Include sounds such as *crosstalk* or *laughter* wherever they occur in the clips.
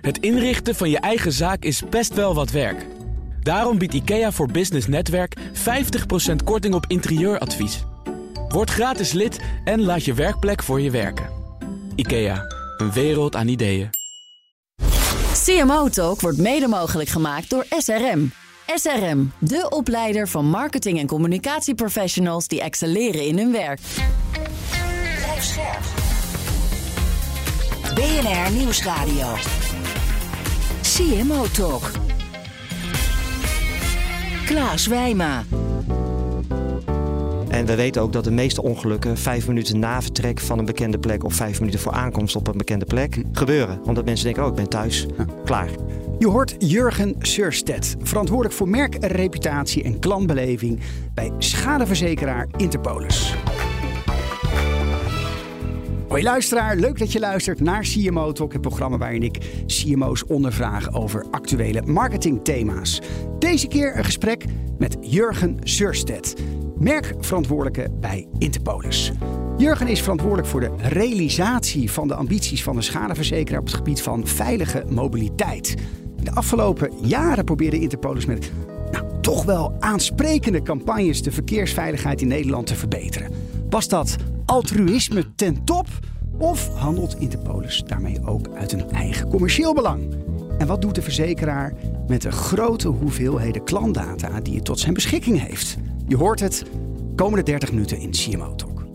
Het inrichten van je eigen zaak is best wel wat werk. Daarom biedt IKEA voor Business Netwerk 50% korting op interieuradvies. Word gratis lid en laat je werkplek voor je werken. IKEA, een wereld aan ideeën. CMO Talk wordt mede mogelijk gemaakt door SRM. SRM, de opleider van marketing- en communicatieprofessionals die excelleren in hun werk. Blijf scherp. BNR Nieuwsradio. CMO Talk. Klaas Wijma. En we weten ook dat de meeste ongelukken vijf minuten na vertrek van een bekende plek of vijf minuten voor aankomst op een bekende plek gebeuren. Omdat mensen denken, oh ik ben thuis, klaar. Je hoort Jurgen Surstedt, verantwoordelijk voor merkreputatie en klantbeleving bij schadeverzekeraar Interpolis. Hoi luisteraar, leuk dat je luistert naar CMO Talk, het programma waarin ik CMO's ondervraag over actuele marketingthema's. Deze keer een gesprek met Jurgen Surstedt, merkverantwoordelijke bij Interpolis. Jurgen is verantwoordelijk voor de realisatie van de ambities van de schadeverzekeraar op het gebied van veilige mobiliteit. De afgelopen jaren probeerde Interpolis met nou, toch wel aansprekende campagnes de verkeersveiligheid in Nederland te verbeteren. Was dat altruïsme ten top? Of handelt Interpolis daarmee ook uit een eigen commercieel belang? En wat doet de verzekeraar met de grote hoeveelheden klantdata die hij tot zijn beschikking heeft? Je hoort het komende 30 minuten in CMO Talk.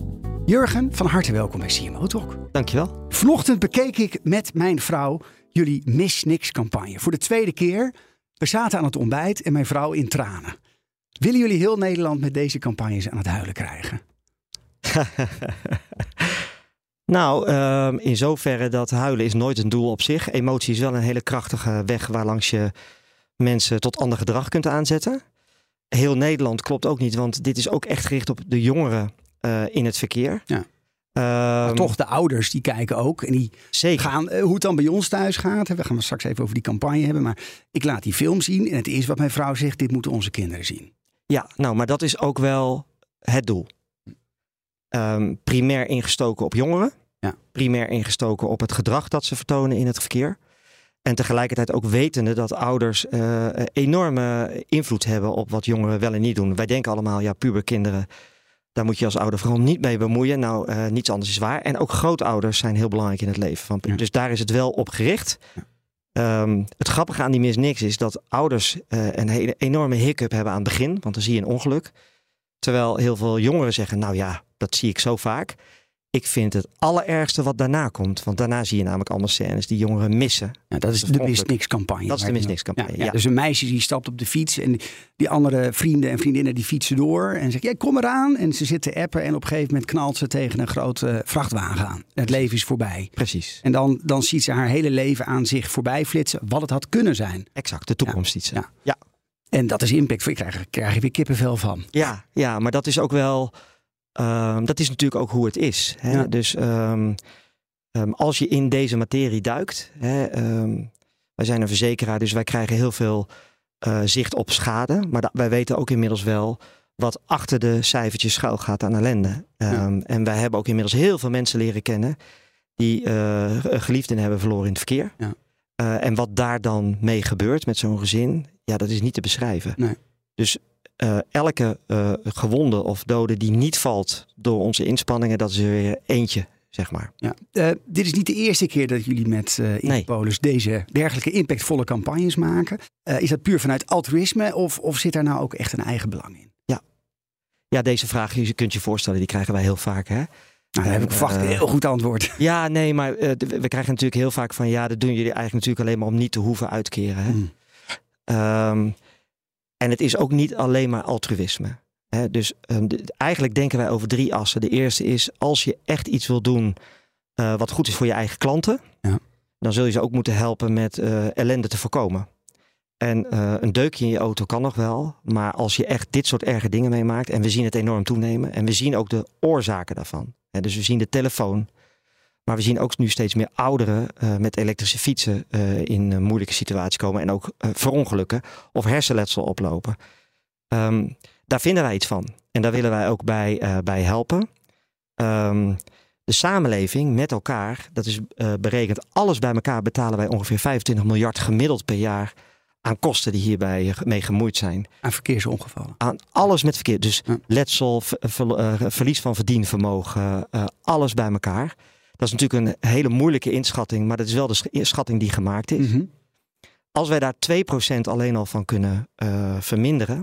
Jurgen, van harte welkom bij CMO Talk. Dankjewel. Vanochtend bekeek ik met mijn vrouw jullie Miss Niks campagne. Voor de tweede keer. We zaten aan het ontbijt en mijn vrouw in tranen. Willen jullie heel Nederland met deze campagnes aan het huilen krijgen? *laughs* nou, um, in zoverre dat huilen is nooit een doel op zich. Emotie is wel een hele krachtige weg waarlangs je mensen tot ander gedrag kunt aanzetten. Heel Nederland klopt ook niet, want dit is ook echt gericht op de jongeren uh, in het verkeer. Ja. Maar toch, de ouders die kijken ook. En die Zeker. gaan uh, hoe het dan bij ons thuis gaat. We gaan het straks even over die campagne hebben. Maar ik laat die film zien. En het eerste wat mijn vrouw zegt: dit moeten onze kinderen zien. Ja, nou, maar dat is ook wel het doel. Um, primair ingestoken op jongeren. Ja. Primair ingestoken op het gedrag dat ze vertonen in het verkeer. En tegelijkertijd ook wetende dat ouders uh, enorme invloed hebben op wat jongeren wel en niet doen. Wij denken allemaal, ja, puberkinderen, daar moet je als ouder vooral niet mee bemoeien. Nou, uh, niets anders is waar. En ook grootouders zijn heel belangrijk in het leven van Ja. Dus daar is het wel op gericht. Um, het grappige aan die mis niks is dat ouders uh, een hele enorme hiccup hebben aan het begin, want dan zie je een ongeluk. Terwijl heel veel jongeren zeggen, nou ja, dat zie ik zo vaak. Ik vind het allerergste wat daarna komt. Want daarna zie je namelijk allemaal scènes die jongeren missen. Ja, dat is de Mis Niks campagne. Dat is de Mis Niks campagne, Ja, ja. Dus een meisje die stapt op de fiets en die andere vrienden en vriendinnen die fietsen door. En zegt, ja, kom eraan. En ze zit te appen en op een gegeven moment knalt ze tegen een grote vrachtwagen aan. Het leven is voorbij. Precies. En dan, dan ziet ze haar hele leven aan zich voorbij flitsen. Wat het had kunnen zijn. Exact, de toekomst. Ja. ja. En dat is impact. Ik krijg, krijg je weer kippenvel van. Ja, ja, maar dat is ook wel... Um, dat is natuurlijk ook hoe het is. Hè? Ja. Dus um, um, als je in deze materie duikt. Hè, wij zijn een verzekeraar, dus wij krijgen heel veel uh, zicht op schade. Maar wij weten ook inmiddels wel wat achter de cijfertjes schuil gaat aan ellende. Ja. En wij hebben ook inmiddels heel veel mensen leren kennen die uh, geliefden hebben verloren in het verkeer. Ja. Uh, en wat daar dan mee gebeurt met zo'n gezin, ja, dat is niet te beschrijven. Nee. Dus uh, elke uh, gewonde of dode die niet valt door onze inspanningen, dat is er weer eentje, zeg maar. Ja. Uh, dit is niet de eerste keer dat jullie met Interpolis nee. deze dergelijke impactvolle campagnes maken. is dat puur vanuit altruïsme of, of zit daar nou ook echt een eigen belang in? Ja, ja deze vraag, je kunt je voorstellen, die krijgen wij heel vaak. Hè? Nou, daar heb ik verwacht een heel goed antwoord. *laughs* Ja, nee, maar we krijgen natuurlijk heel vaak van ja, dat doen jullie eigenlijk natuurlijk alleen maar om niet te hoeven uitkeren. Hè? Mm. Um, en het is ook niet alleen maar altruïsme. He, dus um, de, eigenlijk denken wij over drie assen. De eerste is als je echt iets wil doen uh, wat goed is voor je eigen klanten, ja. dan zul je ze ook moeten helpen met uh, ellende te voorkomen. En uh, een deukje in je auto kan nog wel, maar als je echt dit soort erge dingen meemaakt, en we zien het enorm toenemen, en we zien ook de oorzaken daarvan. He, dus we zien de telefoon, maar we zien ook nu steeds meer ouderen uh, met elektrische fietsen uh, in uh, moeilijke situaties komen en ook verongelukken of hersenletsel oplopen. Um, daar vinden wij iets van en daar willen wij ook bij, bij helpen. Um, De samenleving met elkaar, dat is berekend, alles bij elkaar betalen wij ongeveer 25 miljard gemiddeld per jaar aan kosten die hierbij mee gemoeid zijn. Aan verkeersongevallen. Aan alles met verkeer. Dus letsel, ver, verlies van verdienvermogen, alles bij elkaar. Dat is natuurlijk een hele moeilijke inschatting, maar dat is wel de schatting die gemaakt is. Mm Als wij daar 2% alleen al van kunnen uh, verminderen,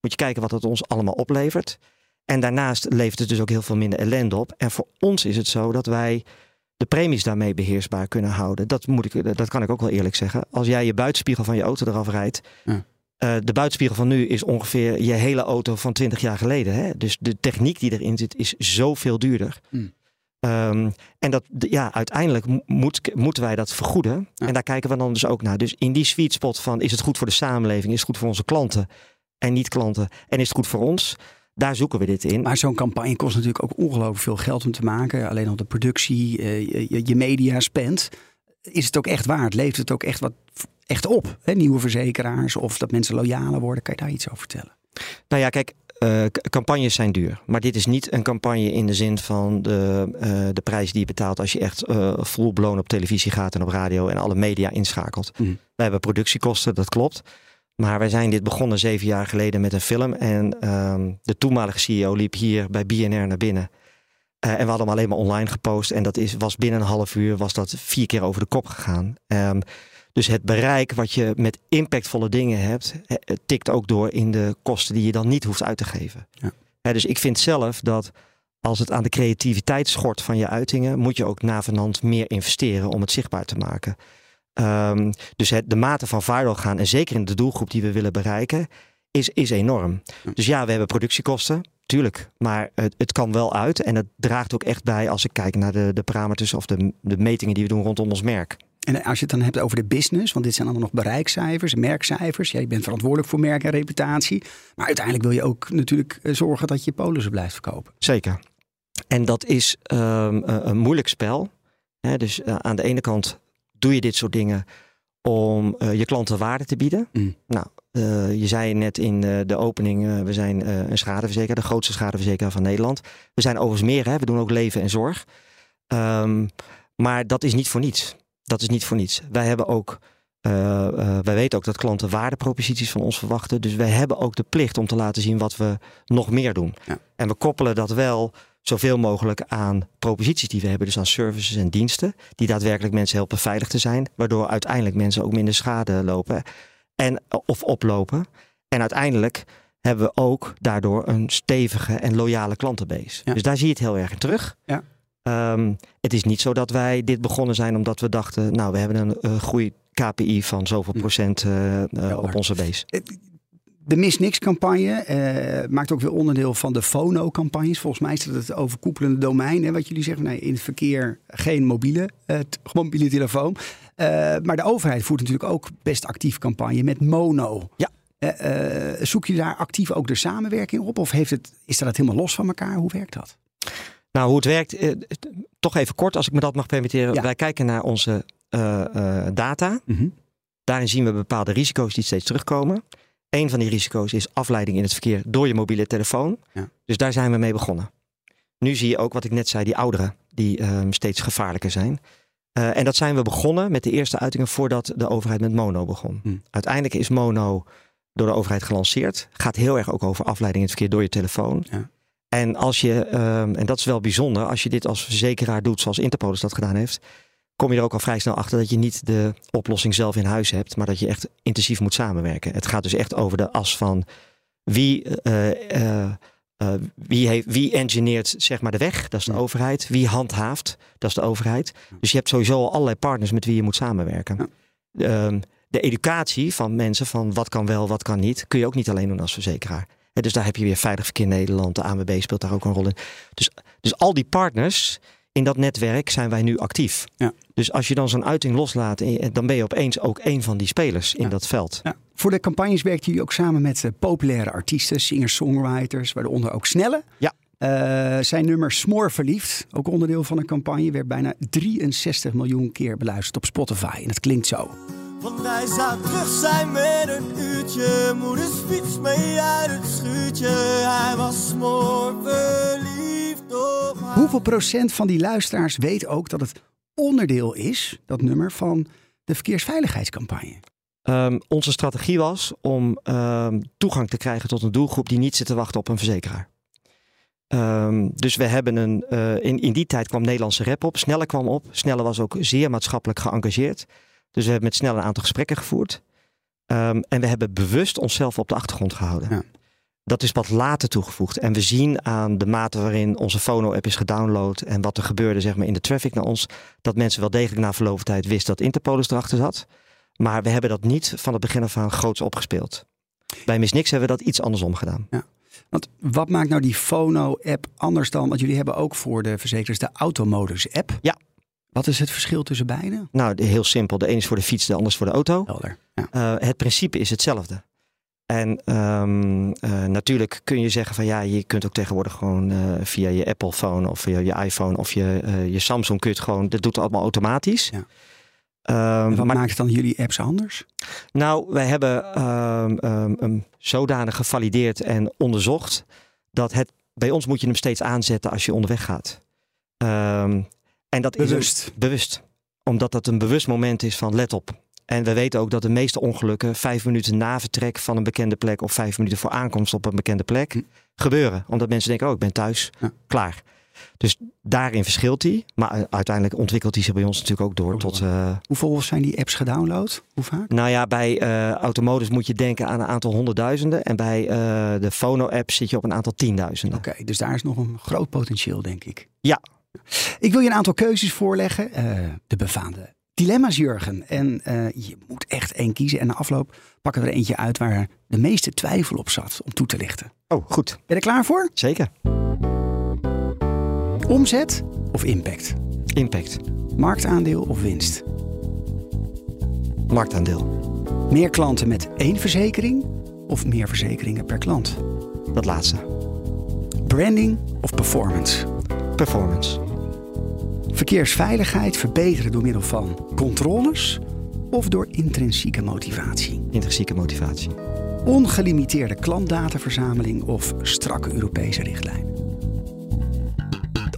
moet je kijken wat het ons allemaal oplevert. En daarnaast levert het dus ook heel veel minder ellende op. En voor ons is het zo dat wij de premies daarmee beheersbaar kunnen houden. Dat, moet ik, dat kan ik ook wel eerlijk zeggen. Als jij je buitenspiegel van je auto eraf rijdt. Ja. Uh, de buitenspiegel van nu is ongeveer je hele auto van 20 jaar geleden. Hè? Dus de techniek die erin zit is zoveel duurder. Mm. Um, en dat, ja, uiteindelijk moet, moeten wij dat vergoeden. En daar kijken we dan dus ook naar. Dus in die sweet spot van is het goed voor de samenleving, is het goed voor onze klanten en niet klanten en is het goed voor ons? Daar zoeken we dit in. Maar zo'n campagne kost natuurlijk ook ongelooflijk veel geld om te maken. Alleen al de productie, uh, je, je, media spend. Is het ook echt waard? Leeft het ook echt wat echt op? Hè? Nieuwe verzekeraars of dat mensen loyaler worden? Kan je daar iets over vertellen? Nou ja, kijk, uh, campagnes zijn duur. Maar dit is niet een campagne in de zin van de, uh, de prijs die je betaalt als je echt uh, full blown op televisie gaat en op radio en alle media inschakelt. Mm. Wij hebben productiekosten, dat klopt. Maar wij zijn dit begonnen zeven jaar geleden met een film. En um, de toenmalige CEO liep hier bij BNR naar binnen. en we hadden hem alleen maar online gepost. En dat is, was binnen een half uur was dat vier keer over de kop gegaan. Um, dus het bereik wat je met impactvolle dingen hebt, tikt ook door in de kosten die je dan niet hoeft uit te geven. Ja. dus ik vind zelf dat als het aan de creativiteit schort van je uitingen, moet je ook navenant meer investeren om het zichtbaar te maken. Um, dus het, de mate van viral gaan, en zeker in de doelgroep die we willen bereiken, is, is enorm. Dus ja, we hebben productiekosten, tuurlijk. Maar het, het kan wel uit. En het draagt ook echt bij als ik kijk naar de, de parameters of de, de metingen die we doen rondom ons merk. En als je het dan hebt over de business, want dit zijn allemaal nog bereikcijfers, merkcijfers. Ja, je bent verantwoordelijk voor merk en reputatie. Maar uiteindelijk wil je ook natuurlijk eh, zorgen dat je polissen blijft verkopen. Zeker. En dat is um, een moeilijk spel. dus uh, aan de ene kant doe je dit soort dingen om uh, je klanten waarde te bieden. Mm. Nou, uh, je zei net in de opening, we zijn een schadeverzekeraar, de grootste schadeverzekeraar van Nederland. We zijn overigens meer, hè? we doen ook leven en zorg. Um, maar dat is niet voor niets dat is niet voor niets. Wij hebben ook. Uh, uh, wij weten ook dat klanten waardeproposities van ons verwachten. Dus wij hebben ook de plicht om te laten zien wat we nog meer doen. Ja. En we koppelen dat wel zoveel mogelijk aan proposities die we hebben. Dus aan services en diensten. Die daadwerkelijk mensen helpen veilig te zijn. Waardoor uiteindelijk mensen ook minder schade lopen. En, of oplopen. En uiteindelijk hebben we ook daardoor een stevige en loyale klantenbase. Dus daar zie je het heel erg in terug. Ja. Um, het is niet zo dat wij dit begonnen zijn omdat we dachten, nou, we hebben een uh, groei KPI van zoveel hm. procent uh, uh, op onze base. De Mis Niks campagne maakt ook weer onderdeel van de Fono-campagnes. Volgens mij is dat het overkoepelende domein. Hè, wat jullie zeggen, nee, in het verkeer geen mobiele, *laughs* mobiele telefoon. maar de overheid voert natuurlijk ook best actief campagne met mono. Ja. zoek je daar actief ook de samenwerking op? Of heeft het, is dat helemaal los van elkaar? Hoe werkt dat? Nou, hoe het werkt, eh, toch even kort als ik me dat mag permitteren. Wij kijken naar onze uh, data. Mhm. Daarin zien we bepaalde risico's die steeds terugkomen. Een van die risico's is afleiding in het verkeer door je mobiele telefoon. Ja. Dus daar zijn we mee begonnen. Nu zie je ook wat ik net zei, die ouderen die um, steeds gevaarlijker zijn. En dat zijn we begonnen met de eerste uitingen voordat de overheid met mono begon. Mhm. Uiteindelijk is mono door de overheid gelanceerd. Gaat heel erg ook over afleiding in het verkeer door je telefoon. Ja. En als je, um, en dat is wel bijzonder, als je dit als verzekeraar doet zoals Interpolis dat gedaan heeft, kom je er ook al vrij snel achter dat je niet de oplossing zelf in huis hebt, maar dat je echt intensief moet samenwerken. Het gaat dus echt over de as van wie, uh, uh, uh, wie, heeft, wie engineert zeg maar de weg, dat is de ja. overheid. Wie handhaaft, dat is de overheid. Dus je hebt sowieso allerlei partners met wie je moet samenwerken. Ja. Um, de educatie van mensen van wat kan wel, wat kan niet, kun je ook niet alleen doen als verzekeraar dus daar heb je weer Veilig Verkeer Nederland. De ANWB speelt daar ook een rol in. Dus, dus al die partners in dat netwerk zijn wij nu actief. Ja. Dus als je dan zo'n uiting loslaat, dan ben je opeens ook een van die spelers in dat veld. Ja. Voor de campagnes werkt jullie ook samen met uh, populaire artiesten, singer-songwriters, waaronder ook Snelle. Ja. Uh, zijn nummer Smoor Verliefd, ook onderdeel van een campagne, werd bijna 63 miljoen keer beluisterd op Spotify. En het klinkt zo. Want hij zou terug zijn met een uurtje. Moeders fiets mee uit het schuurtje. Hij was mooi verliefd op haar. Hoeveel procent van die luisteraars weet ook dat het onderdeel is, dat nummer, van de verkeersveiligheidscampagne? Ehm, onze strategie was om ehm, toegang te krijgen tot een doelgroep die niet zit te wachten op een verzekeraar. Ehm, dus we hebben een. eh, in, in die tijd kwam Nederlandse rap op. Snelle kwam op. Snelle was ook zeer maatschappelijk geëngageerd. Dus we hebben met Snelle een aantal gesprekken gevoerd. Ehm, en we hebben bewust onszelf op de achtergrond gehouden. Ja. Dat is wat later toegevoegd. En we zien aan de mate waarin onze Fono-app is gedownload. en wat er gebeurde zeg maar, in de traffic naar ons. dat mensen wel degelijk na verloop van tijd wisten dat Interpolis erachter zat. Maar we hebben dat niet van het begin af aan groots opgespeeld. Bij Miss Nix hebben we dat iets andersom gedaan. Want wat maakt nou die Fono-app anders dan? Want jullie hebben ook voor de verzekeraars de Automodus-app. Ja. Wat is het verschil tussen beide? Nou, heel simpel. De ene is voor de fiets, de ander is voor de auto. Helder. Ja. Eh, het principe is hetzelfde. En ehm, eh, natuurlijk kun je zeggen van ja, je kunt ook tegenwoordig gewoon eh, via je Apple phone of via je iPhone of je, je Samsung kun je het gewoon, dat doet het allemaal automatisch. Ja. Ehm, wat maar maakt dan jullie apps anders? nou, wij hebben hem zodanig gevalideerd en onderzocht dat het bij ons moet je hem steeds aanzetten als je onderweg gaat. Ehm, en dat is Bewust. een- bewust, omdat dat een bewust moment is van let op. En we weten ook dat de meeste ongelukken vijf minuten na vertrek van een bekende plek of vijf minuten voor aankomst op een bekende plek Hm. gebeuren. Omdat mensen denken, oh ik ben thuis, Ja. klaar. Dus daarin verschilt hij. Maar uiteindelijk ontwikkelt hij zich bij ons natuurlijk ook door tot... eh, Hoeveel zijn die apps gedownload? Hoe vaak? nou ja, bij eh Automodus moet je denken aan een aantal honderdduizenden. En bij eh, de Fono-app zit je op een aantal tienduizenden. Oké, dus daar is nog een groot potentieel, denk ik. Ja. Ik wil je een aantal keuzes voorleggen. Eh, de befaamde dilemma's, Jurgen. En eh, je moet echt één kiezen. En na afloop pakken we er eentje uit waar de meeste twijfel op zat om toe te lichten. Oh, goed. Ben je er klaar voor? Zeker. Omzet of impact? Impact. Marktaandeel of winst? Marktaandeel. Meer klanten met één verzekering of meer verzekeringen per klant? Dat laatste. Branding of performance? Performance. Verkeersveiligheid verbeteren door middel van controles of door intrinsieke motivatie? Intrinsieke motivatie. Ongelimiteerde klantdataverzameling of strakke Europese richtlijn?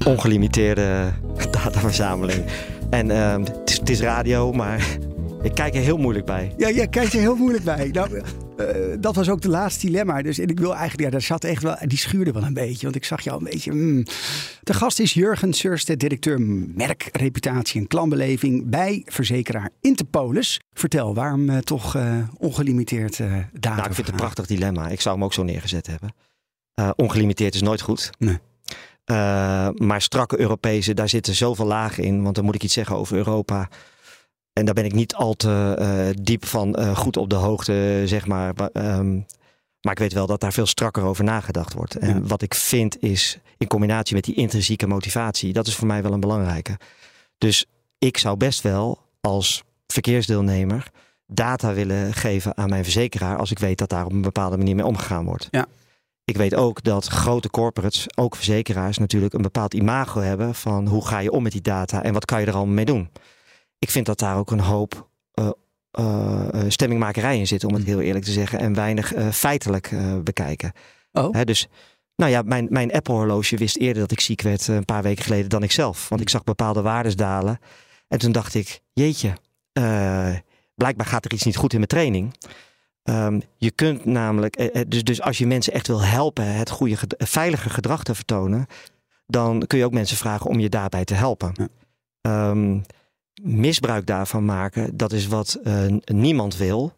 Ongelimiteerde dataverzameling. En ehm, het, is, radio, maar *laughs* ik kijk er heel moeilijk bij. Ja, jij kijkt er heel moeilijk bij. Nou, eh, dat was ook de laatste dilemma. Dus en ik wil eigenlijk, ja, daar zat echt wel, die schuurde wel een beetje. Want ik zag jou een beetje. mm. De gast is Jurgen Surstedt, directeur merk, reputatie en klantbeleving bij verzekeraar Interpolis. Vertel, waarom eh, toch eh, ongelimiteerd eh data? Nou, ik vind het een prachtig dilemma. Ik zou hem ook zo neergezet hebben. Ongelimiteerd is nooit goed. Nee. Maar strakke Europese, daar zitten zoveel lagen in. Want dan moet ik iets zeggen over Europa. En daar ben ik niet al te eh, diep van eh, goed op de hoogte, zeg maar. Maar, ehm, maar ik weet wel dat daar veel strakker over nagedacht wordt. En wat ik vind is, in combinatie met die intrinsieke motivatie, dat is voor mij wel een belangrijke. Dus ik zou best wel als verkeersdeelnemer data willen geven aan mijn verzekeraar als ik weet dat daar op een bepaalde manier mee omgegaan wordt. Ja. Ik weet ook dat grote corporates, ook verzekeraars, natuurlijk een bepaald imago hebben van hoe ga je om met die data en wat kan je er allemaal mee doen. Ik vind dat daar ook een hoop eh, eh, eh, stemmingmakerij in zit, om het heel eerlijk te zeggen, en weinig feitelijk bekijken. Oh, Hè, dus, nou ja, mijn, mijn Apple-horloge wist eerder dat ik ziek werd een paar weken geleden dan ik zelf. Want ik zag bepaalde waardes dalen. En toen dacht ik, jeetje, blijkbaar gaat er iets niet goed in mijn training. Ehm, je kunt namelijk, dus, dus als je mensen echt wil helpen het goede, veilige gedrag te vertonen, dan kun je ook mensen vragen om je daarbij te helpen. Ja. Ehm, misbruik daarvan maken, dat is wat eh, niemand wil.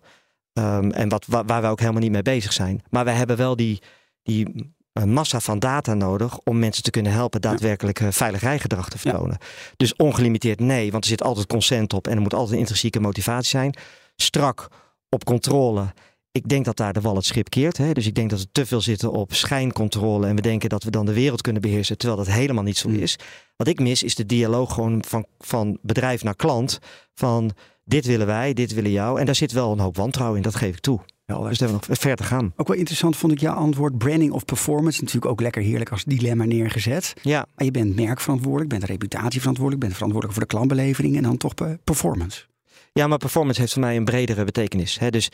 Ehm, en wat, wa- waar wij ook helemaal niet mee bezig zijn. Maar wij hebben wel die, die eh, massa van data nodig om mensen te kunnen helpen daadwerkelijk eh, veilig rijgedrag te vertonen. Dus ongelimiteerd nee, want er zit altijd consent op en er moet altijd een intrinsieke motivatie zijn. Strak op controle. Ik denk dat daar de wal het schip keert. Hè? Dus ik denk dat we te veel zitten op schijncontrole en we denken dat we dan de wereld kunnen beheersen, terwijl dat helemaal niet zo Mm. is. Wat ik mis is de dialoog gewoon van, van bedrijf naar klant. Van dit willen wij, dit willen jou. En daar zit wel een hoop wantrouwen in, dat geef ik toe. helder. Dus daar hebben we nog ver te gaan. Ook wel interessant vond ik jouw antwoord. Branding of performance. Natuurlijk ook lekker heerlijk als dilemma neergezet. Ja, Maar je bent merkverantwoordelijk, bent reputatieverantwoordelijk, bent verantwoordelijk voor de klantbelevering en dan toch performance. Ja, maar performance heeft voor mij een bredere betekenis. Hè? Dus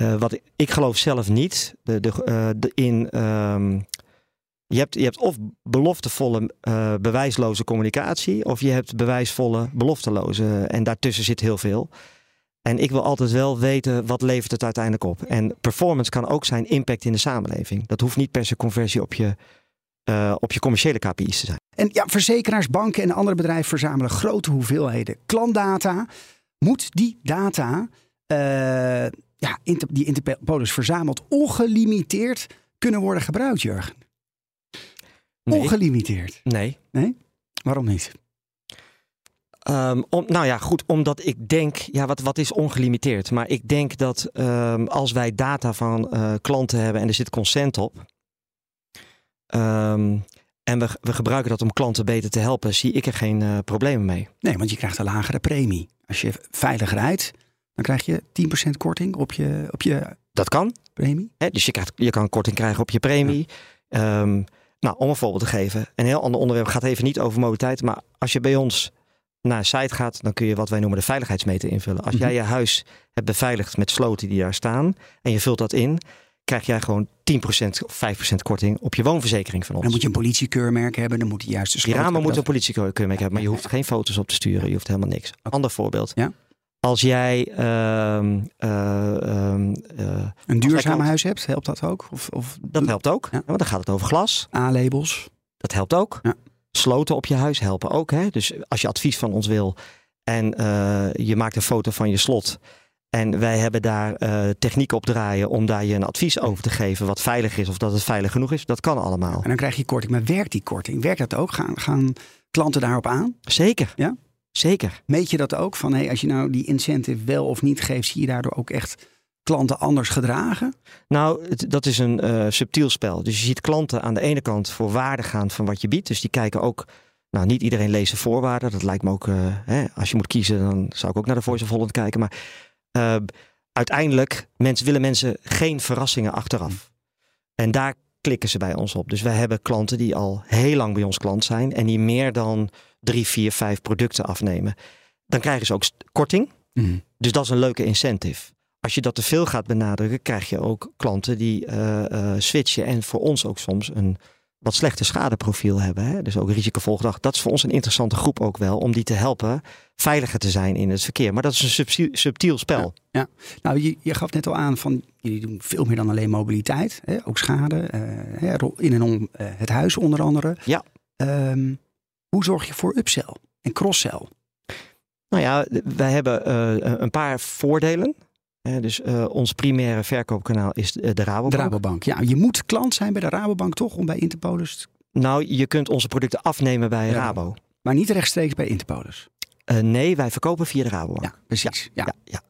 eh, wat ik, geloof zelf niet de, de, eh, in ehm, Je hebt, je hebt of beloftevolle, eh, bewijsloze communicatie, of je hebt bewijsvolle, belofteloze. En daartussen zit heel veel. En ik wil altijd wel weten wat levert het uiteindelijk op. En performance kan ook zijn impact in de samenleving. Dat hoeft niet per se conversie op je, op je commerciële KPI's te zijn. En ja, verzekeraars, banken en andere bedrijven verzamelen grote hoeveelheden klantdata. Moet die data, ja, die Interpolis verzamelt, ongelimiteerd kunnen worden gebruikt, Jurgen? Nee. Ongelimiteerd. nee. Waarom niet? Ehm, om, nou ja, goed, omdat ik denk, ja, wat, wat is ongelimiteerd? Maar ik denk dat ehm, als wij data van eh, klanten hebben en er zit consent op. ehm, en we, we gebruiken dat om klanten beter te helpen, zie ik er geen eh, problemen mee. Nee, want je krijgt een lagere premie. Als je veilig rijdt, dan krijg je 10% korting op je, op je Dat kan. premie. Hè? Dus je, krijgt, je kan korting krijgen op je premie. Ehm, nou, om een voorbeeld te geven. Een heel ander onderwerp gaat even niet over mobiliteit. Maar als je bij ons naar een site gaat, dan kun je wat wij noemen de veiligheidsmeter invullen. Als Mhm. jij je huis hebt beveiligd met sloten die daar staan en je vult dat in, krijg jij gewoon 10% of 5% korting op je woonverzekering van ons. Dan moet je een politiekeurmerk hebben, dan moet die juiste Die sloot ramen moeten een politiekeurmerk hebben, maar je hoeft geen foto's op te sturen. Je hoeft helemaal niks. Ander voorbeeld. Ja. Als jij ehm, eh, ehm, eh, Een duurzaam huis hebt, helpt dat ook? Of, of dat helpt ook, Ja. want dan gaat het over glas. A-labels. Dat helpt ook. Ja. Sloten op je huis helpen ook. Hè? Dus als je advies van ons wil en eh, je maakt een foto van je slot. En wij hebben daar techniek op draaien om daar je een advies over te geven wat veilig is of dat het veilig genoeg is. Dat kan allemaal. En dan krijg je korting. Maar werkt die korting? Werkt dat ook? Gaan, gaan klanten daarop aan? Zeker. Ja? Zeker. Meet je dat ook? Van hey, als je nou die incentive wel of niet geeft, zie je daardoor ook echt klanten anders gedragen? Nou, het- dat is een eh, subtiel spel. Dus je ziet klanten aan de ene kant voor waarde gaan van wat je biedt. Dus die kijken ook. Nou, niet iedereen leest de voorwaarden. Dat lijkt me ook. eh, hè, als je moet kiezen, dan zou ik ook naar de Voice of Holland kijken. Maar eh, uiteindelijk mensen, willen mensen geen verrassingen achteraf. En daar klikken ze bij ons op. Dus wij hebben klanten die al heel lang bij ons klant zijn. En die meer dan drie, vier, vijf producten afnemen. Dan krijgen ze ook korting. Dus dat is een leuke incentive. Als je dat te veel gaat benadrukken, krijg je ook klanten die eh, eh, switchen en voor ons ook soms een wat slechter schadeprofiel hebben. Hè? Dus ook risicovol gedrag. Dat is voor ons een interessante groep ook wel, om die te helpen veiliger te zijn in het verkeer. Maar dat is een subtiel, subtiel spel. Nou, je, je gaf net al aan van jullie doen veel meer dan alleen mobiliteit. Hè? Ook schade. eh, in en om eh, het huis onder andere. Ja. Ehm, hoe zorg je voor upsell en cross-sell? Nou ja, wij hebben eh, een paar voordelen. Dus eh, ons primaire verkoopkanaal is eh, de De Rabobank. Rabobank. Ja, je moet klant zijn bij de Rabobank toch om bij Interpolis. Nou, je kunt onze producten afnemen bij Ja. Rabo. Maar niet rechtstreeks bij Interpolis. Eh, nee, wij verkopen via de Rabobank. Ja, precies. Ja. ja, ja.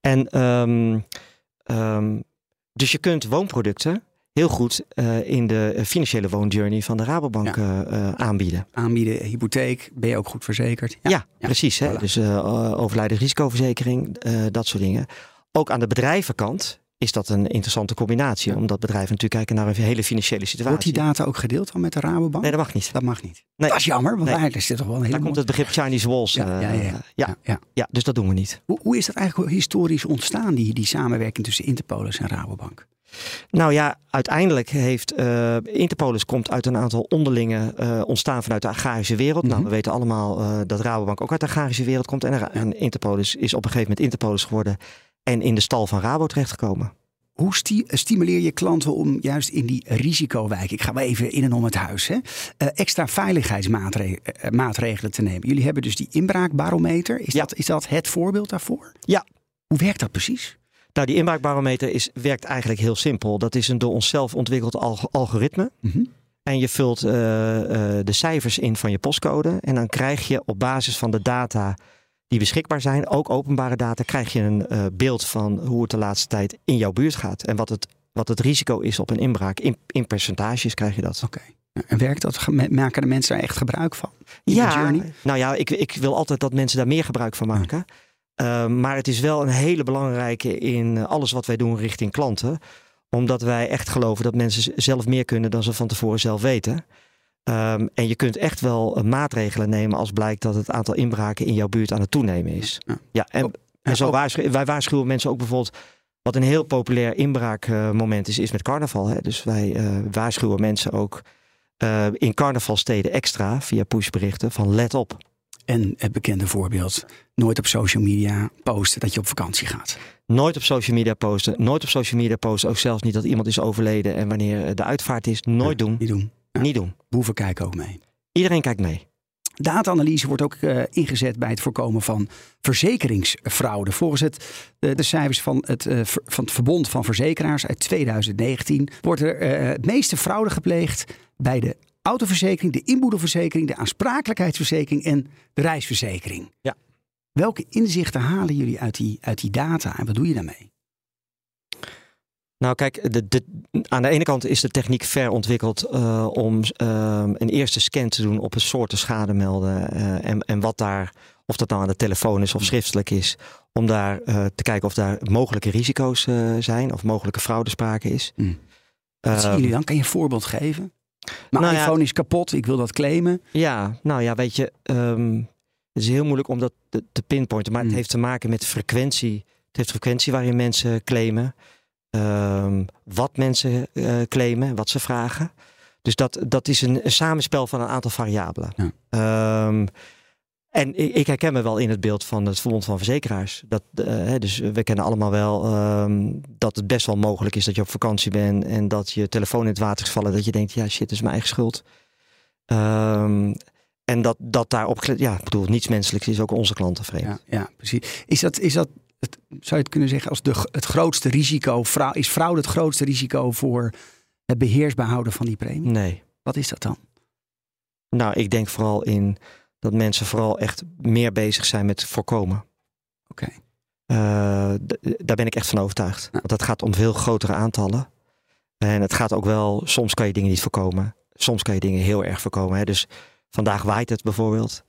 En ehm, ehm, dus je kunt woonproducten heel goed in de financiële woonjourney van de Rabobank aanbieden. Aanbieden, hypotheek, ben je ook goed verzekerd? Ja, precies. Hè? voilà. Dus uh, overlijdensrisicoverzekering, dat soort dingen. Ook aan de bedrijvenkant is dat een interessante combinatie. Omdat bedrijven natuurlijk kijken naar een hele financiële situatie. Wordt die data ook gedeeld dan met de Rabobank? Nee, dat mag niet. Dat mag niet. Nee. Dat is jammer, want Nee. daar is dit toch wel een hele Daar komt het begrip Chinese walls. Ja, eh, ja, ja, ja. ja, dus dat doen we niet. Hoe, hoe is dat eigenlijk historisch ontstaan, die, die samenwerking tussen Interpolis en Rabobank? Nou ja, uiteindelijk heeft uh, Interpolis komt uit een aantal onderlinge uh, ontstaan vanuit de agrarische wereld. Nou, Mhm. we weten allemaal uh, dat Rabobank ook uit de agrarische wereld komt. En, en Interpolis is op een gegeven moment Interpolis geworden en in de stal van Rabo terechtgekomen. Hoe sti stimuleer je klanten om juist in die risicowijk, ik ga maar even in en om het huis, hè, uh, extra veiligheidsmaatregelen te nemen? Jullie hebben dus die inbraakbarometer. Is, Ja. dat, is dat het voorbeeld daarvoor? Ja. Hoe werkt dat precies? Nou, die inbraakbarometer is, werkt eigenlijk heel simpel. Dat is een door onszelf ontwikkeld alg algoritme. Mhm. En je vult uh, uh, de cijfers in van je postcode. En dan krijg je op basis van de data die beschikbaar zijn, ook openbare data, krijg je een uh, beeld van hoe het de laatste tijd in jouw buurt gaat. En wat het, wat het risico is op een inbraak. In, in percentages krijg je dat. Oké. Okay. En werkt dat? Maken de mensen daar echt gebruik van? Ja, nou ja, ik, ik wil altijd dat mensen daar meer gebruik van maken. Uh, maar het is wel een hele belangrijke in alles wat wij doen richting klanten. Omdat wij echt geloven dat mensen zelf meer kunnen dan ze van tevoren zelf weten. Um, en je kunt echt wel uh, maatregelen nemen als blijkt dat het aantal inbraken in jouw buurt aan het toenemen is. Ja, ja en, en zo wij waarschuwen mensen ook bijvoorbeeld. Wat een heel populair inbraakmoment is, is met carnaval. Hè? Dus wij uh, waarschuwen mensen ook eh, in carnavalsteden extra via pushberichten van let op. En het bekende voorbeeld, nooit op social media posten dat je op vakantie gaat. Nooit op social media posten. Nooit op social media posten. Ook zelfs niet dat iemand is overleden en wanneer de uitvaart is. Nooit doen. Niet doen. Niet doen. Boeven kijken ook mee. Iedereen kijkt mee. Data-analyse wordt ook eh, ingezet bij het voorkomen van verzekeringsfraude. Volgens het, de, de cijfers van het, eh, ver- van het Verbond van Verzekeraars uit 2019 wordt er eh, het meeste fraude gepleegd bij de autoverzekering, de inboedelverzekering, de aansprakelijkheidsverzekering en de reisverzekering. Ja. Welke inzichten halen jullie uit die, uit die data en wat doe je daarmee? Nou, kijk, de, de, aan de ene kant is de techniek ver ontwikkeld eh, om eh, een eerste scan te doen op een soorten schade melden. eh, en, en wat daar, of dat nou aan de telefoon is of schriftelijk is, om daar eh, te kijken of daar mogelijke risico's zijn of mogelijke fraudesprake is. Hmm. Wat zien Ehm, jullie dan? Kan je een voorbeeld geven? Mijn nou ja, iPhone is kapot, ik wil dat claimen. Ja, nou ja, weet je, ehm, het is heel moeilijk om dat te, te pinpointen. Maar Hmm. het heeft te maken met frequentie. Het heeft frequentie waarin mensen claimen. Ehm, wat mensen eh, claimen, wat ze vragen. Dus dat, dat is een, een samenspel van een aantal variabelen. Ja. Ehm, en ik, ik herken me wel in het beeld van het Verbond van Verzekeraars. Dat, eh, hè, dus we kennen allemaal wel ehm, dat het best wel mogelijk is dat je op vakantie bent en dat je telefoon in het water is gevallen. Dat je denkt, ja shit, het is mijn eigen schuld. En dat, dat daarop, ja, ik bedoel, niets menselijks is ook onze klanten vreemd. Ja, ja precies. Is dat, is dat het, zou je het kunnen zeggen als de, het grootste risico? Is fraude het grootste risico voor het beheersbaar houden van die premie? Nee. Wat is dat dan? Nou, ik denk vooral in dat mensen vooral echt meer bezig zijn met voorkomen. Oké. Eh, daar ben ik echt van overtuigd. Want dat gaat om veel grotere aantallen. En het gaat ook wel, soms kan je dingen niet voorkomen. Soms kan je dingen heel erg voorkomen. Hè. Dus vandaag waait het bijvoorbeeld.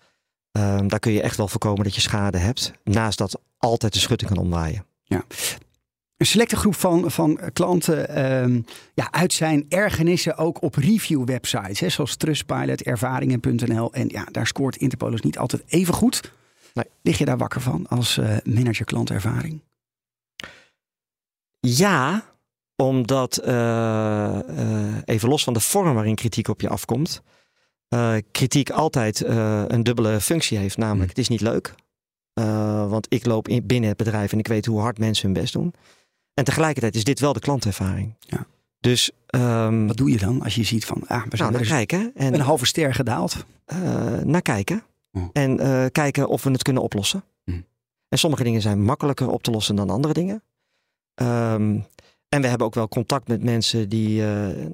Ehm, daar kun je echt wel voorkomen dat je schade hebt. Naast dat altijd de schutting kan omwaaien. Een selecte groep van, van klanten ehm, ja, uit zijn ergernissen ook op review-websites. Hè, zoals Trustpilot, ervaringen.nl. En ja, daar scoort Interpolis niet altijd even goed. Nee. Lig je daar wakker van als eh, manager klantervaring? Ja, omdat eh, eh, even los van de vorm waarin kritiek op je afkomt, eh, kritiek altijd eh, een dubbele functie heeft. Namelijk, Hmm. het is niet leuk. Eh, want ik loop in, binnen het bedrijf en ik weet hoe hard mensen hun best doen. En tegelijkertijd is dit wel de klantervaring. Ja. Dus um, Wat doe je dan als je ziet van, ah, we zijn nou, naar kijken. En een halve ster gedaald? naar kijken. Oh. En kijken of we het kunnen oplossen. Hmm. En sommige dingen zijn makkelijker op te lossen dan andere dingen. Ehm, en we hebben ook wel contact met mensen die,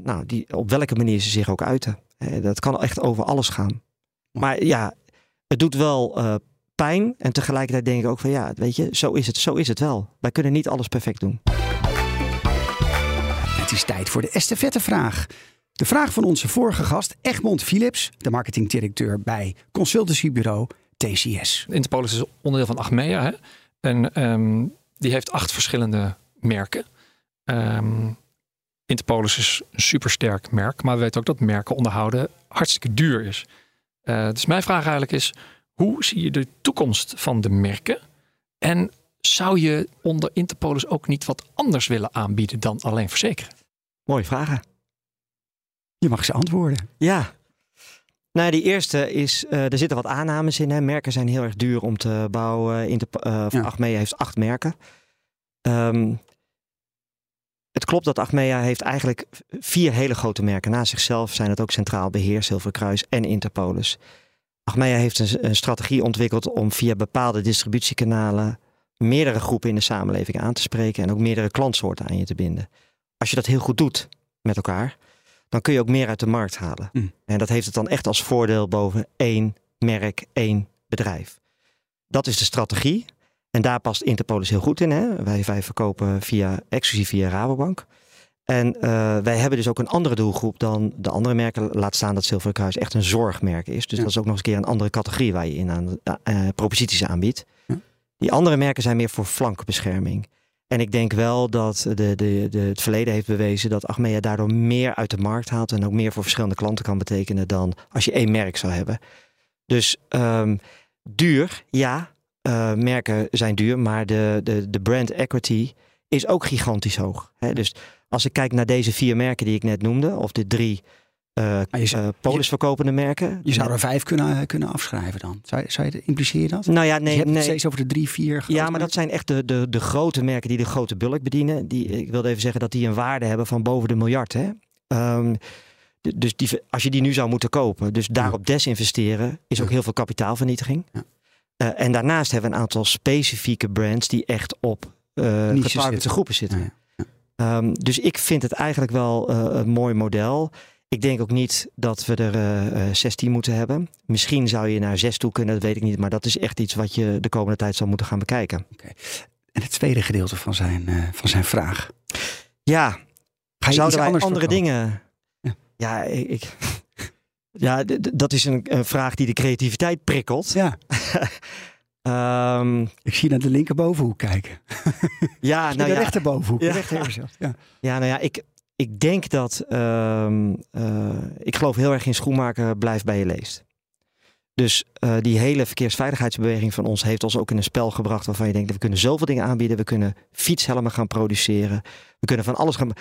nou, die op welke manier ze zich ook uiten. Eh, dat kan echt over alles gaan. Maar ja, het doet wel eh, pijn. En tegelijkertijd denk ik ook van ja, weet je, zo is het, zo is het wel. Wij kunnen niet alles perfect doen. Het is tijd voor de estafettevraag. De vraag van onze vorige gast, Egmond Philips, de marketingdirecteur bij consultancybureau TCS. Interpolis is onderdeel van Achmea. Hè? En ehm, die heeft acht verschillende merken. Ehm Interpolis is een supersterk merk. Maar we weten ook dat merken onderhouden hartstikke duur is. Eh, dus mijn vraag eigenlijk is... Hoe zie je de toekomst van de merken? En zou je onder Interpolis ook niet wat anders willen aanbieden dan alleen verzekeren? Mooie vragen. Je mag ze antwoorden. Ja. Nou, die eerste is, eh, er zitten wat aannames in. Hè. Merken zijn heel erg duur om te bouwen. Inter, eh, Ja. Achmea heeft acht merken. Ehm, het klopt dat Achmea heeft eigenlijk vier hele grote merken. Naast zichzelf zijn het ook Centraal Beheer, Zilveren Kruis en Interpolis. Achmea heeft een, een strategie ontwikkeld om via bepaalde distributiekanalen meerdere groepen in de samenleving aan te spreken en ook meerdere klantsoorten aan je te binden. Als je dat heel goed doet met elkaar, dan kun je ook meer uit de markt halen. Mm. En dat heeft het dan echt als voordeel boven één merk, één bedrijf. Dat is de strategie. En daar past Interpolis heel goed in. Hè? Wij, wij verkopen via, exclusief via Rabobank. En eh, wij hebben dus ook een andere doelgroep dan de andere merken. Laat staan dat Zilveren Kruis echt een zorgmerk is. Dus Ja. dat is ook nog eens een keer een andere categorie waar je in aan eh, proposities aanbiedt. Ja. Die andere merken zijn meer voor flankbescherming. En ik denk wel dat de, de, de, het verleden heeft bewezen dat Achmea daardoor meer uit de markt haalt. En ook meer voor verschillende klanten kan betekenen dan als je één merk zou hebben. Dus ehm, duur, ja. Eh, merken zijn duur, maar de, de, de brand equity is ook gigantisch hoog. Hè? Dus als ik kijk naar deze vier merken die ik net noemde, of de drie je zou- eh, polisverkopende merken. Je zou er vijf kunnen, kunnen afschrijven dan. Zou, je- zou je, impliceer je dat? Nou ja, je nee, hebt het nee. steeds over de drie, vier Ja, maar dat zijn echt de, de, de grote merken die de grote bulk bedienen. Die, ik wilde even zeggen dat die een waarde hebben van boven de miljard. Hè? Ehm, dus die, als je die nu zou moeten kopen, dus daarop desinvesteren, is ook heel veel kapitaalvernietiging. Ja. Eh, en daarnaast hebben we een aantal specifieke brands die echt op eh Niches getargete zitten. groepen zitten. Ja, ja. Ehm, dus ik vind het eigenlijk wel eh, een mooi model. Ik denk ook niet dat we er eh, eh, 16 moeten hebben. Misschien zou je naar 6 toe kunnen, dat weet ik niet. Maar dat is echt iets wat je de komende tijd zal moeten gaan bekijken. En het tweede gedeelte van zijn, eh, van zijn vraag. Ja, Ga je zouden wij andere dingen. Ja. Ja, ik. ik- ja, dat is een, een vraag die de creativiteit prikkelt. Ja, *laughs* Ehm, ik zie naar de linkerbovenhoek kijken. ja, *laughs* Nou, de ja, rechterbovenhoek. Ja. Rechter. Ja. ja, nou ja, ik, ik denk dat. ehm, eh, ik geloof heel erg in schoenmaker, blijf bij je leest. Dus eh, die hele verkeersveiligheidsbeweging van ons heeft ons ook in een spel gebracht waarvan je denkt, we kunnen zoveel dingen aanbieden. We kunnen fietshelmen gaan produceren. We kunnen van alles gaan.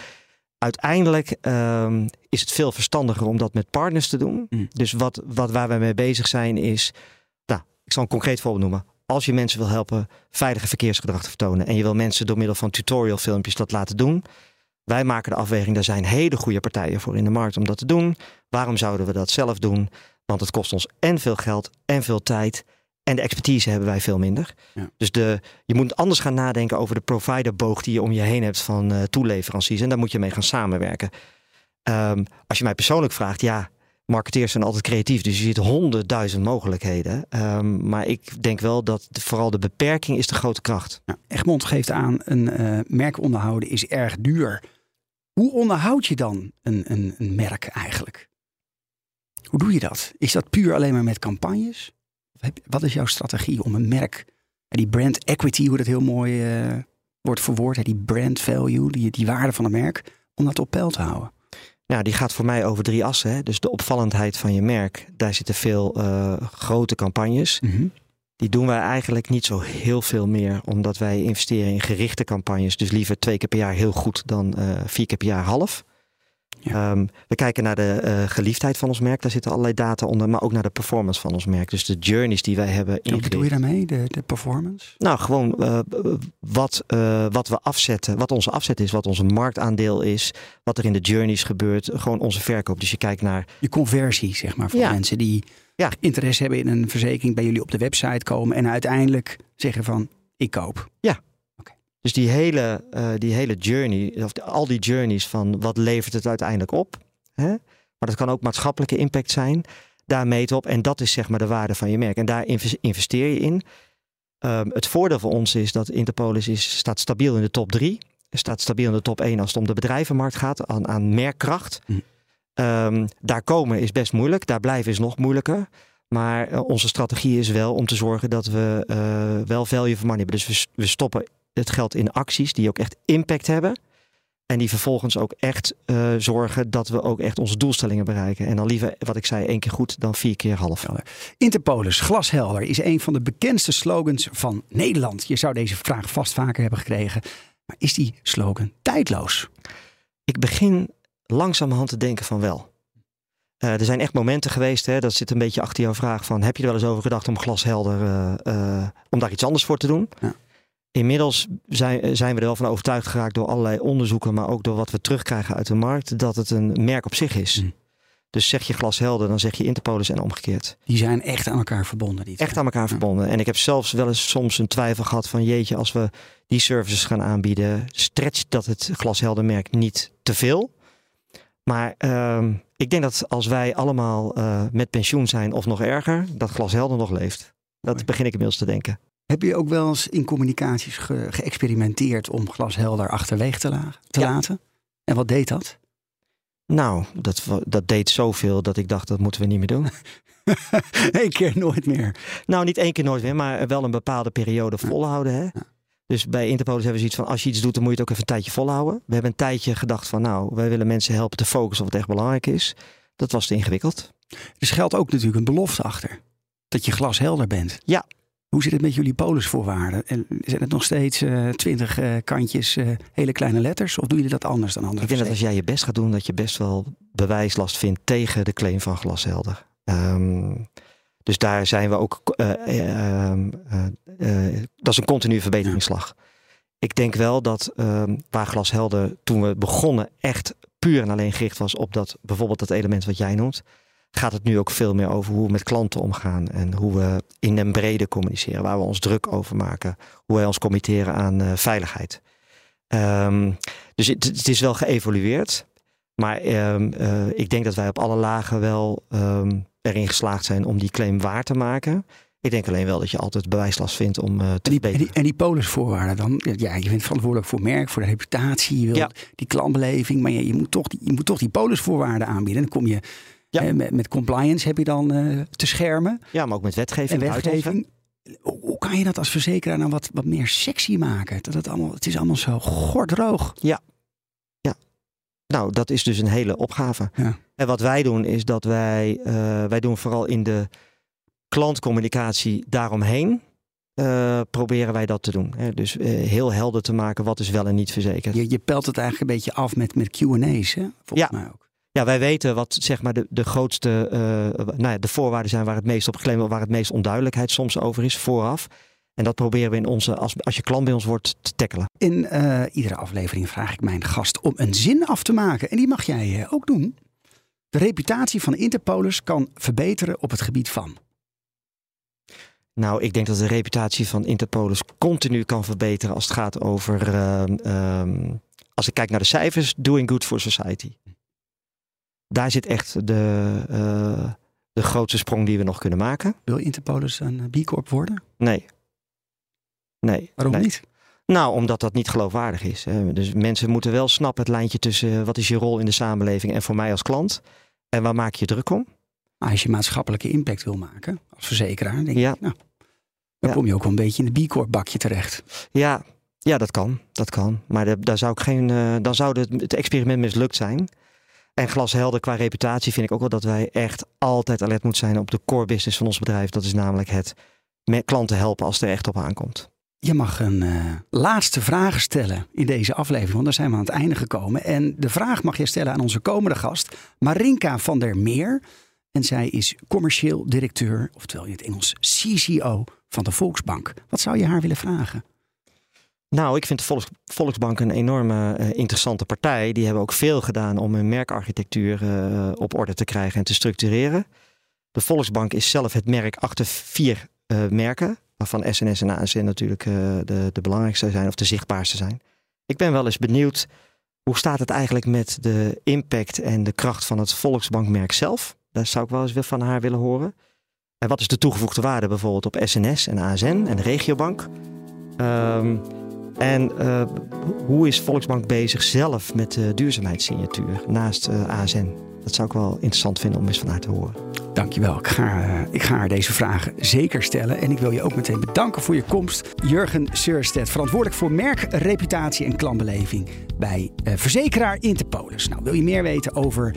Uiteindelijk ehm, is het veel verstandiger om dat met partners te doen. Mm. Dus wat, wat waar we mee bezig zijn is, nou, ik zal een concreet voorbeeld noemen. Als je mensen wil helpen veilige verkeersgedrag te vertonen en je wil mensen door middel van tutorial filmpjes dat laten doen. Wij maken de afweging, daar zijn hele goede partijen voor in de markt om dat te doen. Waarom zouden we dat zelf doen? Want het kost ons en veel geld en veel tijd. En de expertise hebben wij veel minder. Ja. Dus de, je moet anders gaan nadenken over de providerboog die je om je heen hebt van eh toeleveranciers. En daar moet je mee gaan samenwerken. Ehm, als je mij persoonlijk vraagt, ja, marketeers zijn altijd creatief. Dus je ziet honderdduizend mogelijkheden. Ehm, maar ik denk wel dat de- vooral de beperking is de grote kracht. Nou, Egmond geeft aan, een eh, merk onderhouden is erg duur. Hoe onderhoud je dan een, een, een merk eigenlijk? Hoe doe je dat? Is dat puur alleen maar met campagnes? Wat is jouw strategie om een merk, die brand equity, hoe dat heel mooi eh, wordt verwoord, die brand value, die, die waarde van een merk, om dat op peil te houden? Nou, die gaat voor mij over drie assen. Hè. Dus de opvallendheid van je merk. Daar zitten veel eh, grote campagnes. Die doen wij eigenlijk niet zo heel veel meer. Omdat wij investeren in gerichte campagnes. Dus liever twee keer per jaar heel goed dan eh, vier keer per jaar half. Ja. Ehm, we kijken naar de eh, geliefdheid van ons merk. Daar zitten allerlei data onder. Maar ook naar de performance van ons merk. Dus de journeys die wij hebben En wat bedoel je daarmee, de, de performance? Nou, gewoon eh, wat, eh, wat we afzetten, wat onze afzet is, wat onze marktaandeel is, wat er in de journeys gebeurt, gewoon onze verkoop. Dus je kijkt naar, Je conversie, zeg maar, voor Ja. mensen die Ja. interesse hebben in een verzekering, bij jullie op de website komen en uiteindelijk zeggen van, ik koop. Dus die hele, eh, die hele journey, of al die journeys van wat levert het uiteindelijk op. Hè? Maar dat kan ook maatschappelijke impact zijn. Daar meet op en dat is zeg maar de waarde van je merk. En daar inves- investeer je in. Ehm, het voordeel voor ons is dat Interpolis is, staat stabiel in de top 3. Staat stabiel in de top 1 als het om de bedrijvenmarkt gaat, aan, aan merkkracht. Hm. Ehm, daar komen is best moeilijk, daar blijven is nog moeilijker. Maar eh, onze strategie is wel om te zorgen dat we eh, wel value for money hebben. Dus we, we stoppen het geld in acties die ook echt impact hebben. En die vervolgens ook echt eh, zorgen dat we ook echt onze doelstellingen bereiken. En dan liever, wat ik zei, één keer goed dan vier keer half. Interpolis, glashelder, is een van de bekendste slogans van Nederland. Je zou deze vraag vast vaker hebben gekregen. Maar is die slogan tijdloos? Ik begin langzamerhand te denken van wel. Eh, er zijn echt momenten geweest, hè, dat zit een beetje achter jouw vraag van... heb je er wel eens over gedacht om glashelder, eh, om daar iets anders voor te doen? Ja. Inmiddels zijn, zijn we er wel van overtuigd geraakt door allerlei onderzoeken... maar ook door wat we terugkrijgen uit de markt, dat het een merk op zich is. Mm. Dus zeg je glashelder, dan zeg je Interpolis en omgekeerd. Die zijn echt aan elkaar verbonden. Die Echt aan elkaar Ja. verbonden. En ik heb zelfs wel eens soms een twijfel gehad van... jeetje, als we die services gaan aanbieden... stretcht dat het glasheldermerk niet te veel. Maar ehm, ik denk dat als wij allemaal eh, met pensioen zijn of nog erger... dat glashelder nog leeft. Dat begin ik inmiddels te denken. Heb je ook wel eens in communicaties ge- geëxperimenteerd om glashelder achterwege te, la- te Ja. laten? En wat deed dat? Nou, dat, dat deed zoveel dat ik dacht, dat moeten we niet meer doen. *laughs* Eén keer nooit meer. Nou, niet één keer nooit meer, maar wel een bepaalde periode volhouden. Hè? Dus bij Interpolis hebben we zoiets van, als je iets doet, dan moet je het ook even een tijdje volhouden. We hebben een tijdje gedacht van, nou, wij willen mensen helpen te focussen op wat echt belangrijk is. Dat was te ingewikkeld. Er geldt ook natuurlijk een belofte achter. Dat je glashelder bent. Hoe zit het met jullie polisvoorwaarden? En zijn het nog steeds eh, twintig kantjes, eh, hele kleine letters? Of doen jullie dat anders dan andere Ik denk dat als jij je best gaat doen, dat je best wel bewijslast vindt tegen de claim van glashelder. Ehm, dus daar zijn we ook. eh, eh, ehm, eh, eh, dat is een continue verbeteringsslag. Ik denk wel dat ehm, waar glashelder toen we begonnen echt puur en alleen gericht was op dat bijvoorbeeld dat element wat jij noemt, gaat het nu ook veel meer over hoe we met klanten omgaan en hoe we in den brede communiceren, waar we ons druk over maken, hoe wij ons committeren aan eh, veiligheid. Ehm, dus het, het is wel geëvolueerd. Maar ehm, eh, ik denk dat wij op alle lagen wel ehm, erin geslaagd zijn om die claim waar te maken. Ik denk alleen wel dat je altijd bewijslast vindt om eh, te En die, en die, en die polisvoorwaarden dan? Ja, je bent verantwoordelijk voor merk, voor de reputatie, je wil Ja. die klantbeleving. Maar je, je, moet toch die, je moet toch die polisvoorwaarden aanbieden. Dan kom je Ja. eh, met, met compliance heb je dan eh, te schermen. Ja, maar ook met wetgeving. En wetgeving. Hoe, hoe kan je dat als verzekeraar nou wat, wat meer sexy maken? Dat het, allemaal, het is allemaal zo gordroog. Nou, dat is dus een hele opgave. Ja. En wat wij doen is dat wij, eh, wij doen vooral in de klantcommunicatie daaromheen. proberen wij dat te doen. Hè? Dus heel helder te maken wat is wel en niet verzekerd. Je, je pelt het eigenlijk een beetje af met, met Q&A's, hè? volgens mij ook. Ja, wij weten wat zeg maar de, de grootste, eh, nou ja, de voorwaarden zijn waar het meest op geclaimd wordt, waar het meest onduidelijkheid soms over is vooraf. En dat proberen we in onze, als, als je klant bij ons wordt, te tackelen. In eh, iedere aflevering vraag ik mijn gast om een zin af te maken. En die mag jij eh, ook doen. De reputatie van Interpolis kan verbeteren op het gebied van. Nou, ik denk dat de reputatie van Interpolis continu kan verbeteren als het gaat over, ehm, ehm, als ik kijk naar de cijfers, doing good for society. Daar zit echt de, eh, de grootste sprong die we nog kunnen maken. Wil Interpolis een eh, B Corp worden? Nee. Nee. Waarom nee. niet? Nou, omdat dat niet geloofwaardig is. Hè. Dus mensen moeten wel snappen het lijntje tussen eh, wat is je rol in de samenleving en voor mij als klant. En waar maak je druk om? Maar als je maatschappelijke impact wil maken als verzekeraar, denk Ja. ik, nou, dan Ja. kom je ook wel een beetje in de B Corp bakje terecht. Ja, ja dat kan. Dat kan. Maar de- daar zou ik geen, dan zou het, het experiment mislukt zijn. En glashelder qua reputatie vind ik ook wel dat wij echt altijd alert moeten zijn op de core business van ons bedrijf. Dat is namelijk het met klanten helpen als het er echt op aankomt. Je mag een eh, laatste vraag stellen in deze aflevering, want daar zijn we aan het einde gekomen. En de vraag mag je stellen aan onze komende gast, Marinka van der Meer. En zij is commercieel directeur, oftewel in het Engels CCO van de Volksbank. Wat zou je haar willen vragen? Nou, ik vind de Volks, Volksbank een enorme eh, interessante partij. Die hebben ook veel gedaan om hun merkarchitectuur eh, op orde te krijgen en te structureren. De Volksbank is zelf het merk achter vier eh, merken, waarvan SNS en ASN natuurlijk de, de belangrijkste zijn of de zichtbaarste zijn. Ik ben wel eens benieuwd, hoe staat het eigenlijk met de impact en de kracht van het Volksbankmerk zelf? Daar zou ik wel eens van haar willen horen. En wat is de toegevoegde waarde bijvoorbeeld op SNS en ASN en de regiobank? Ehm, en eh, hoe is Volksbank bezig zelf met de duurzaamheidssignatuur naast eh, ASN? Dat zou ik wel interessant vinden om eens van haar te horen. Dankjewel. Ik ga, eh, ik ga haar deze vragen zeker stellen. En ik wil je ook meteen bedanken voor je komst. Jurgen Seurstedt, verantwoordelijk voor merk, reputatie en klantbeleving bij eh, verzekeraar Interpolis. Nou, wil je meer weten over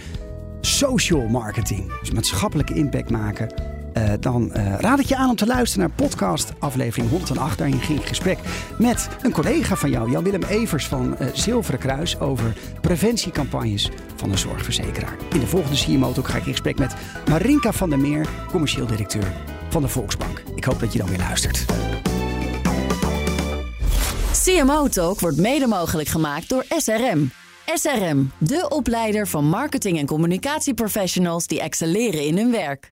social marketing, dus maatschappelijke impact maken? Eh, dan eh, raad ik je aan om te luisteren naar podcast aflevering 108. Daarin ging ik gesprek met een collega van jou, Jan-Willem Evers van eh, Zilveren Kruis, over preventiecampagnes van een zorgverzekeraar. In de volgende CMO Talk ga ik in gesprek met Marinka van der Meer, commercieel directeur van de Volksbank. Ik hoop dat je dan weer luistert. CMO Talk wordt mede mogelijk gemaakt door SRM. SRM, de opleider van marketing- en communicatieprofessionals die excelleren in hun werk.